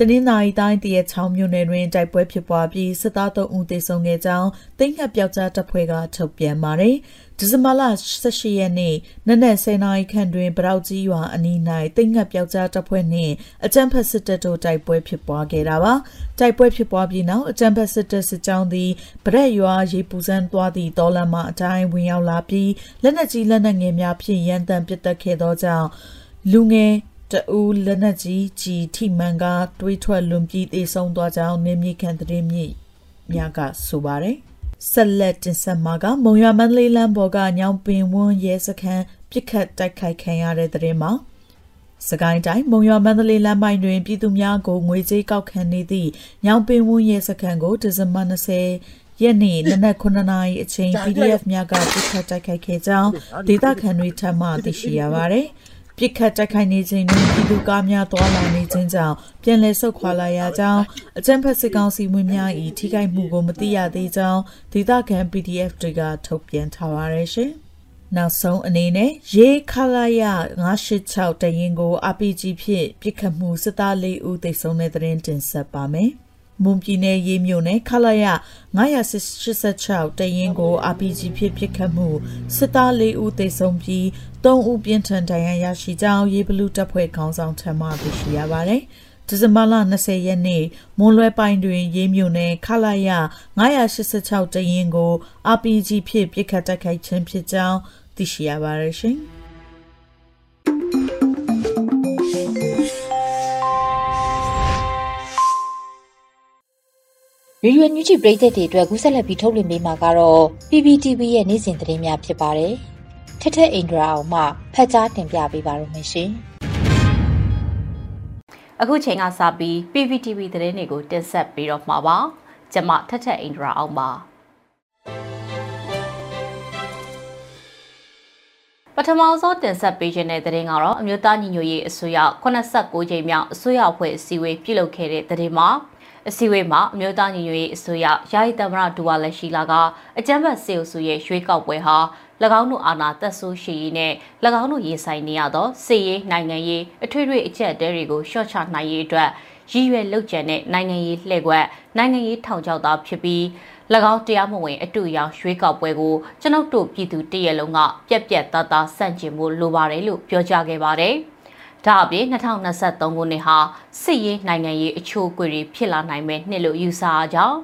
တနင်္သာရီတိုင်းတရက်ချောင်းမြို့နယ်တွင်တိုက်ပွဲဖြစ်ပွားပြီးစစ်သား3ဦးသေဆုံးခဲ့ကြောင်းတိန့်ခတ်ပြောက်ကြားတပ်ဖွဲ့ကထုတ်ပြန်ပါတယ်။ဒီဇင်ဘာလ18ရက်နေ့နနက်10:00နာရီခန့်တွင်ပရောက်ကြီးရွာအနီး၌တိန့်ခတ်ပြောက်ကြားတပ်ဖွဲ့နှင့်အကြမ်းဖက်စစ်တပ်တို့တိုက်ပွဲဖြစ်ပွားခဲ့တာပါ။တိုက်ပွဲဖြစ်ပွားပြီးနောက်အကြမ်းဖက်စစ်တပ်စစ်ကြောင်းသည်ဗရက်ရွာရေပူစမ်းသွားသည့်တောလမ်းမှအတိုင်းဝင်ရောက်လာပြီးလက်နက်ကြီးလက်နက်ငယ်များဖြင့်ရန်တမ်းပစ်တက်ခဲ့သောကြောင့်လူငယ် တဦးလက်နက်ကြီးကြီးထိမှန်ကတွေးထွက်လွန်ပြီးသေဆုံးသွားကြောင်းနေမြေခံသတင်းမြစ်များကဆိုပါတယ်ဆက်လက်တင်ဆက်မှာကမုံရွာမန္တလေးလမ်းပေါ်ကညောင်ပင်ဝန်းရဲစခန်းပြစ်ခတ်တိုက်ခိုက်ခံရတဲ့သတင်းမှာစကိုင်းတိုင်းမုံရွာမန္တလေးလမ်းပိုင်းတွင်ပြည်သူများကိုငွေကြေးကောက်ခံနေသည့်ညောင်ပင်ဝန်းရဲစခန်းကိုဒီဇင်ဘာ20ရက်နေ့နနက်9နာရီအချိန် PDF များကပြစ်ခတ်တိုက်ခိုက်ခဲ့ကြောင်းဒေသခံတွေထပ်မံသိရှိရပါတယ်။ ပြစ်ခတ်တိုက်ခိုက်နေခြင်းတွင်ပြည်သူကားများသွားလာနေခြင်းကြောင့်ပြန်လည်ဆုတ်ခွာလာရကြောင်းအကြံဖက်စစ်ကောင်စီဝင်များ၏ထိခိုက်မှုကိုမသိရသေးကြောင်းဒေသခံ PDF တွေကထုတ်ပြန်ထားပါရရှင်။နောက်ဆုံးအနေနဲ့ရေခလာရ986တရင်ကို RPG ဖြင့်ပြစ်ခတ်မှုစစ်သား၄ဦးသိဆုံးတဲ့တဲ့တင်ဆက်ပါမယ်။ မွန်ပြည်နယ်ရေးမြို့နယ်ခလာရ986တရင်ကို RPG ဖြစ်ပစ်ခတ်မှုစစ်သား၄ဦးသေဆုံးပြီး3ဦးပြင်းထန်ဒဏ်ရာရရှိကြောင်းရေးဘလူးတပ်ဖွဲ့ခေါင်းဆောင်ထံမှသိရှိရပါတယ်။ဒီဇင်ဘာလ20ရက်နေ့မွန်လွဲပိုင်းတွင် ရေးမြို့နယ်ခလာရ986တရင်ကို RPG ဖြစ်ပစ်ခတ်တိုက်ခိုက်ခြင်းဖြစ်ကြောင်းသိရှိရပါတယ်ရှင်။ ရေရွယ်ညူချီပရိသတ်တွေအတွက်ကူးဆက်လက်ပြီးထုတ်လွှင့်ပေးမှာကတော့ PPTV ရဲ့နေ့စဉ်သတင်းများဖြစ်ပါတယ်။ထက်ထက်အိန္ဒြာအောင်မှဖတ်ကြားတင်ပြပေးပါရမရှင်။အခုချိန်ကစပြီး PPTV သတင်းတွေကိုတင်ဆက်ပေးတော့မှာပါ။ကျွန်မထက်ထက်အိန္ဒြာအောင်ပါ။ပထမဆုံးတင်ဆက်ပေးခြင်းတဲ့သတင်းကတော့အမျိုးသားညီညွတ်ရေးအစိုးရ89ကြိမ်မြောက်အစိုးရအဖွဲ့အစည်းအဝေးပြုလုပ်ခဲ့တဲ့သတင်းမှာ အစည်းအဝေးမှာအမျိုးသားညီညွတ်ရေးအစိုးရယာယီသမ္မတဒူဝါလက်ရှိလာကအကြမ်းဖက်စေအုပ်စုရဲ့ရွေးကောက်ပွဲဟာ၎င်းတို့အာဏာသက်ဆိုးရှိရေးနဲ့၎င်းတို့ရင်ဆိုင်နေရသောစစ်ရေးနိုင်ငံရေးအထွေထွေအချက်အတဲတွေကိုရှော့ချနိုင်ရေးအတွက်ရည်ရွယ်လုပ်ကြံတဲ့နိုင်ငံရေးလှည့်ကွက်နိုင်ငံရေးထောင်ချောက်သားဖြစ်ပြီး၎င်းတရားမဝင်အတူရောင်ရွေးကောက်ပွဲကိုကျွန်ုပ်တို့ပြည်သူတရက်လုံးကပြက်ပြက်သားသားစန့်ကျင်ဖို့လိုပါတယ်လို့ပြောကြားခဲ့ပါတယ်။ ဒါအပြင်2023ခုနှစ်ဟာစစ်ရေးနိုင်ငံရေးအချိုးအကွေတွေဖြစ်လာနိုင်မဲ့နှစ်လို့ယူဆအားကြောင့်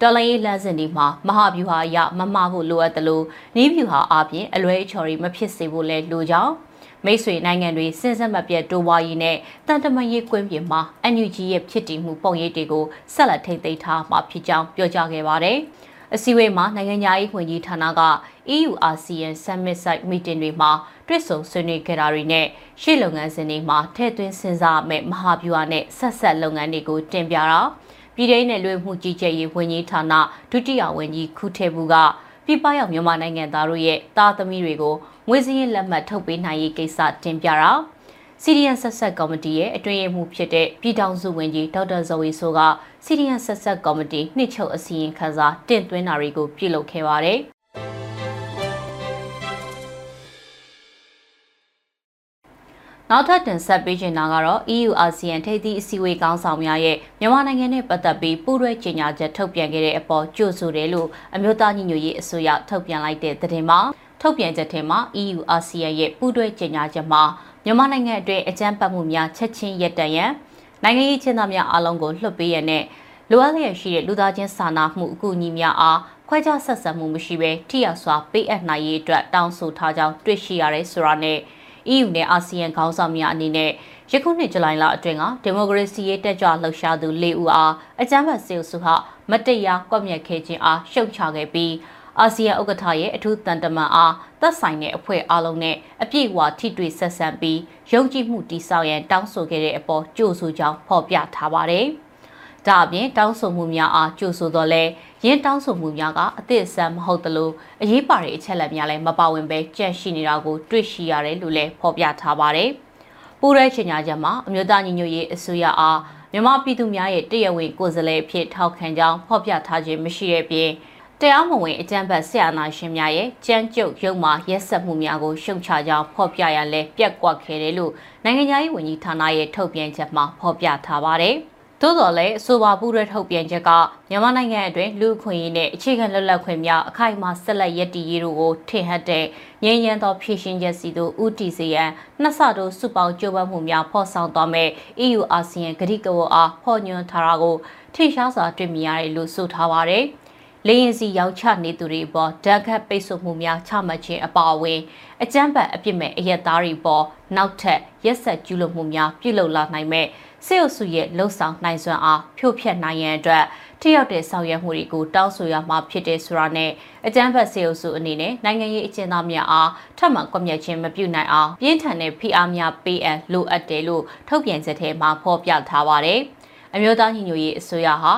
တော်လိုင်းရေးလမ်းစဉ်ဒီမှာမဟာဗျူဟာရမမဖို့လိုအပ်တယ်လို့နီးဗျူဟာအပြင်အလွဲအချော်တွေမဖြစ်စေဖို့လဲလိုကြောင်းမိတ်ဆွေနိုင်ငံတွေစဉ်ဆက်မပြတ်တိုးပွားရေးနဲ့တန်တမရေးကွင်းပြင်မှာ NUG ရဲ့ဖြစ်တည်မှုပုံရိပ်တွေကိုဆက်လက်ထိန်းသိမ်းထားမှာဖြစ်ကြောင်းပြောကြားခဲ့ပါတယ်။ အစည်းအဝေးမှာနိုင်ငံသားရေးဝန်ကြီးဌာနက EU ASEAN Summit Site Meeting တွေမှာတွေ့ဆုံဆွေးနွေးခဲ့တာတွေနဲ့ရှေ့လုပ်ငန်းစဉ်တွေမှာထည့်သွင်းစဉ်းစားမဲ့မဟာဗျူဟာနဲ့ဆက်ဆက်လုပ်ငန်းတွေကိုတင်ပြတာပြည်ထောင်နဲ့လွှဲမှုကြီးကြပ်ရေးဝန်ကြီးဌာနဒုတိယဝန်ကြီးခုထေဘူးကပြပရောက်မြန်မာနိုင်ငံသားတို့ရဲ့တာသမီတွေကိုငွေစည်းလက်မှတ်ထုတ်ပေးနိုင်ရေးကိစ္စတင်ပြတာ စီရီယန်ဆက်ဆက်ကော်မတီရဲ့အတွင်းရေးမှူးဖြစ်တဲ့ပြည်ထောင်စုဝန်ကြီးဒေါက်တာဇော်ဝေဆိုကစီရီယန်ဆက်ဆက်ကော်မတီနှစ်ချုပ်အစည်းအဝေးခန်းစာတင်သွင်းတာတွေကိုပြုလုပ်ခဲ့ပါတယ်။နောက်ထပ်တင်ဆက်ပေးချင်တာကတော့ EU ASEAN ထိပ်သီးအစည်းအဝေးခေါင်းဆောင်များရဲ့မြန်မာနိုင်ငံနဲ့ပတ်သက်ပြီးပူးတွဲကြေညာချက်ထုတ်ပြန်ခဲ့တဲ့အပေါ်ကြိုဆိုတယ်လို့အမျိုးသားညီညွတ်ရေးအစိုးရထုတ်ပြန်လိုက်တဲ့သတင်းမှာထုတ်ပြန်ချက်ထဲမှာ EU ASEAN ရဲ့ပူးတွဲကြေညာချက်မှာ မြန်မာနိုင်ငံအတွင်းအကြမ်းဖက်မှုများချက်ချင်းရပ်တန့်ရန်နိုင်ငံရေးချင်းသားများအားလုံးကိုလွှတ်ပေးရတဲ့လိုအပ်လျက်ရှိတဲ့လူသားချင်းစာနာမှုအကူအညီများအားခွဲခြားဆက်ဆံမှုမရှိဘဲထိရောက်စွာပေးအပ်နိုင်ရေးအတွက်တောင်းဆိုထားကြောင်းတွေ့ရှိရတယ်ဆိုတာနဲ့ EU နဲ့အာဆီယံခေါင်းဆောင်များအနေနဲ့ယခုနှစ်ဇူလိုင်လအတွင်းကဒီမိုကရေစီရေးတက်ကြွလှုပ်ရှားသူ၄ဦးအားအကြမ်းဖက်စေအုပ်စုဟာမတရားကွပ်မျက်ခဲ့ခြင်းအားရှုတ်ချခဲ့ပြီး အာဆီယံဥက္ကဋ္ဌရဲ့အထူးတန်တမန်အားသက်ဆိုင်တဲ့အဖွဲ့အလုံးနဲ့အပြည့်အဝထိတွေ့ဆက်ဆံပြီးယုံကြည်မှုတည်ဆောက်ရန်တောင်းဆိုခဲ့တဲ့အပေါ်ကြိုးဆိုကြောင်းဖော်ပြထားပါတယ်။ဒါအပြင်တောင်းဆိုမှုများအားကြိုးဆိုတော့လဲရင်းတောင်းဆိုမှုများကအသစ်အဆန်းမဟုတ်သလိုအရေးပါတဲ့အချက်လက်များလည်းမပါဝင်ပဲကြန့်ရှိနေတာကိုတွေ့ရှိရတယ်လို့လည်းဖော်ပြထားပါတယ်။ပူပူးရဲချင်ညာချက်မှာအမျိုးသားညီညွတ်ရေးအစိုးရအားမြန်မာပြည်သူများရဲ့တရဝေကိုယ်စားလှယ်အဖြစ်ထောက်ခံကြောင်းဖော်ပြထားခြင်းမရှိတဲ့ပြင် တရားမဝင်အကြမ်းဖက်ဆရာနာရှင်များရဲ့ကြမ်းကြုတ်ရုံမှရက်ဆက်မှုများကိုရှုံချကြောင်းဖော်ပြရလဲပြက်ကွက်ခဲ့တယ်လို့နိုင်ငံရေးဝန်ကြီးဌာနရဲ့ထုတ်ပြန်ချက်မှာဖော်ပြထားပါတယ်။သို့တော်လည်းအဆိုပါပူးရဲထုတ်ပြန်ချက်ကမြန်မာနိုင်ငံအတွင်းလူခွင့်ရေးနဲ့အခြေခံလွတ်လပ်ခွင့်များအခိုင်အမာဆက်လက်ရည်တည်ရေးတို့ကိုထင်ဟပ်တဲ့ငြိမ်းချမ်းသောဖြည့်ရှင်ချက်စီတို့ဥတီစီယံနှစ်ဆတို့စုပေါင်းကြိုးပမ်းမှုများဖော်ဆောင်သွားမဲ့ EU အာဆီယံဂရိကဝအားဖော်ညွှန်းထားတာကိုထိရှားစွာတွေ့မြင်ရတယ်လို့ဆိုထားပါတယ်။ လေရင်စီရောက်ချနေသူတွေပေါ်ဓာတ်ခတ်ပိတ်ဆို့မှုများချမှတ်ခြင်းအပါအဝင်အကြမ်းဖက်အပြစ်မဲ့အရက်သားတွေပေါ်နောက်ထပ်ရက်ဆက်ကျူးလွန်မှုများပြုလုပ်လာနိုင်မဲ့စစ်အုပ်စုရဲ့လှုပ်ဆောင်နိုင်စွမ်းအားဖြို့ဖျက်နိုင်ရန်အတွက်ထိရောက်တဲ့ဆောင်ရွက်မှုတွေကိုတောင်းဆိုရမှာဖြစ်တဲ့ဆိုတာနဲ့အကြမ်းဖက်စစ်အုပ်စုအနေနဲ့နိုင်ငံရေးအကျဉ်းသားများအားထပ်မံကွပ်မျက်ခြင်းမပြုနိုင်အောင်ပြင်းထန်တဲ့ဖိအားများပေးအပ်လိုအပ်တယ်လို့ထုတ်ပြန်ချက်ထဲမှာဖော်ပြထားပါတယ်။အမျိုးသားညီညွတ်ရေးအစိုးရဟာ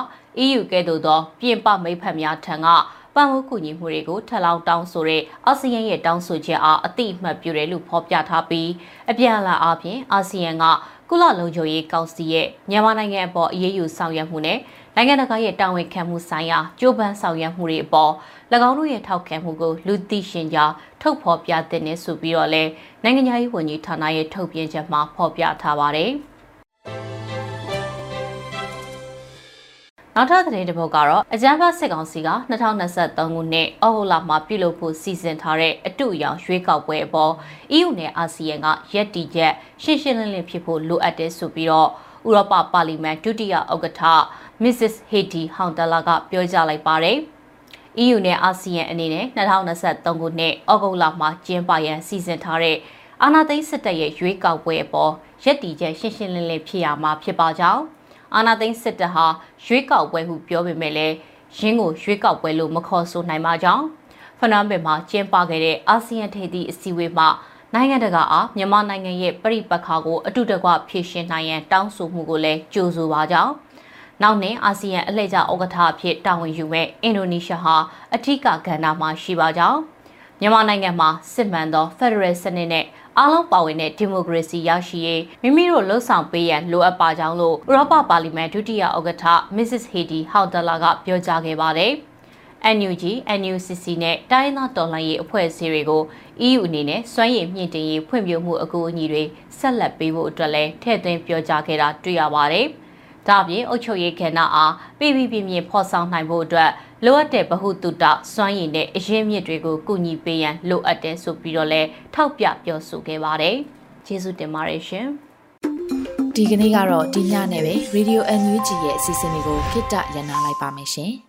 EU ကဲ့သို့သောပြင်ပမိတ်ဖက်များထံကပံ့ပိုးကူညီမှုတွေကိုထပ်လောင်းတောင်းဆိုတဲ့အာဆီယံရဲ့တောင်းဆိုချက်အားအတိအမှတ်ပြုတယ်လို့ဖော်ပြထားပြီးအပြန်အလှန်အားဖြင့်အာဆီယံကကုလလုံခြုံရေးကောင်စီရဲ့မြန်မာနိုင်ငံအပေါ်အရေးယူဆောင်ရွက်မှုနဲ့နိုင်ငံတကာရဲ့တာဝန်ခံမှုဆိုင်ရာကြိုးပမ်းဆောင်ရွက်မှုတွေအပေါ်၎င်းတို့ရဲ့ထောက်ခံမှုကိုလူသိရှင်ကြားထုတ်ဖော်ပြတဲ့နေဆိုပြီးတော့လဲနိုင်ငံရေးဝန်ကြီးဌာနရဲ့ထုတ်ပြန်ချက်မှာဖော်ပြထားပါတယ်။ နောက်ထပ်သတင်းတစ်ပုဒ်ကတော့အကြမ်းဖက်စစ်ကောင်စီက2023ခုနှစ်အောက်တိုဘာမှာပြုလုပ်ဖို့စီစဉ်ထားတဲ့အတူအယောင်ရွေးကောက်ပွဲအပေါ် EU နဲ့အာဆီယံကရက်တီချက်ရှင်းရှင်းလင်းလင်းဖြစ်ဖို့လိုအပ်တယ်ဆိုပြီးတော့ဥရောပပါလီမန်ဒုတိယဥက္ကဋ္ဌ Mrs. Heidi Hautala ကပြောကြားလိုက်ပါတယ်။ EU နဲ့အာဆီယံအနေနဲ့2023ခုနှစ်ဩဂုတ်လမှာကျင်းပရန်စီစဉ်ထားတဲ့အာဏာသိမ်းစစ်တပ်ရဲ့ရွေးကောက်ပွဲအပေါ်ရက်တီချက်ရှင်းရှင်းလင်းလင်းဖြစ်ရမှာဖြစ်ပါကြောင်း အာနာသိန်းစစ်တပ်ဟာရွေးကောက်ပွဲဟုပြောပေမဲ့လည်းရင်းကိုရွေးကောက်ပွဲလို့မခေါ်ဆိုနိုင်ပါကြောင်းဖနွမ်ပင်မှာကျင်းပခဲ့တဲ့အာဆီယံထိပ်သီးအစည်းအဝေးမှာနိုင်ငံတကာအားမြန်မာနိုင်ငံရဲ့ပြည်ပခါကိုအတူတကွဖြည့်ရှင်နိုင်ရန်တောင်းဆိုမှုကိုလည်းကြိုဆိုပါကြောင်းနောက်နှစ်အာဆီယံအလှည့်ကျဥက္ကဋ္ဌအဖြစ်တာဝန်ယူမဲ့အင်ဒိုနီးရှားဟာအထူးကဏ္ဍမှာရှိပါကြောင်းမြန်မာနိုင်ငံမှာစစ်မှန်သောဖက်ဒရယ်စနစ်နဲ့ အားလုံးပါဝင်တဲ့ဒီမိုကရေစီရရှိရေးမိမိတို့လှုံ့ဆော်ပေးရန်လိုအပ်ပါကြောင်းလို့ဥရောပပါလီမန်ဒုတိယဥက္ကဋ္ဌ Mrs. Heidi Hautala ကပြောကြားခဲ့ပါတယ်။ NUG, NUCC နဲ့တိုင်းသားတော်လှန်ရေးအဖွဲ့အစည်းတွေကို EU အနေနဲ့စွမ်းရည်မြင့်တင်ရေးဖွံ့ဖြိုးမှုအကူအညီတွေဆက်လက်ပေးဖို့အတွက်လည်းထည့်သွင်းပြောကြားခဲ့တာတွေ့ရပါတယ်။ ဒါ့အပြင်အုပ်ချုပ်ရေးကဏ္ဍအားပြည်ပြည်ပြင်းပြင်းဖော်ဆောင်နိုင်ဖို့အတွက်လိုအပ်တဲ့ဗဟုသုတစွမ်းရည်နဲ့အရင်းမြစ်တွေကိုကူညီပေးရန်လိုအပ်တယ်ဆိုပြီးတော့လည်းထောက်ပြပြောဆိုခဲ့ပါတယ်။ကျေးဇူးတင်ပါတယ်ရှင်။ဒီကနေ့ကတော့ဒီညနဲ့ပဲ Radio NUG ရဲ့အစီအစဉ်လေးကိုခਿੱတရနာလိုက်ပါမယ်ရှင်။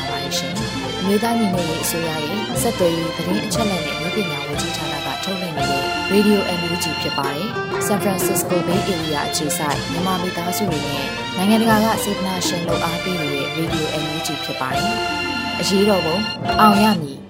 ။ အမျိုးသားညီညွတ်ရေးအစိုးရရဲ့စက်သွေးရေးသတင်းအချက်အလက်နဲ့လူပညာဝန်ကြီးဌာနကထုတ်လွှင့်နေတဲ့ Radio NUG ဖြစ်ပါတယ်။ San Francisco Bay Area အခြေစိုက်မြန်မာမိသားစုတွေနဲ့နိုင်ငံတကာကစေတနာရှင်လို့အားပေးနေတဲ့ Radio NUG ဖြစ်ပါတယ်။အရေးတော်ပုံအောင်ရမည်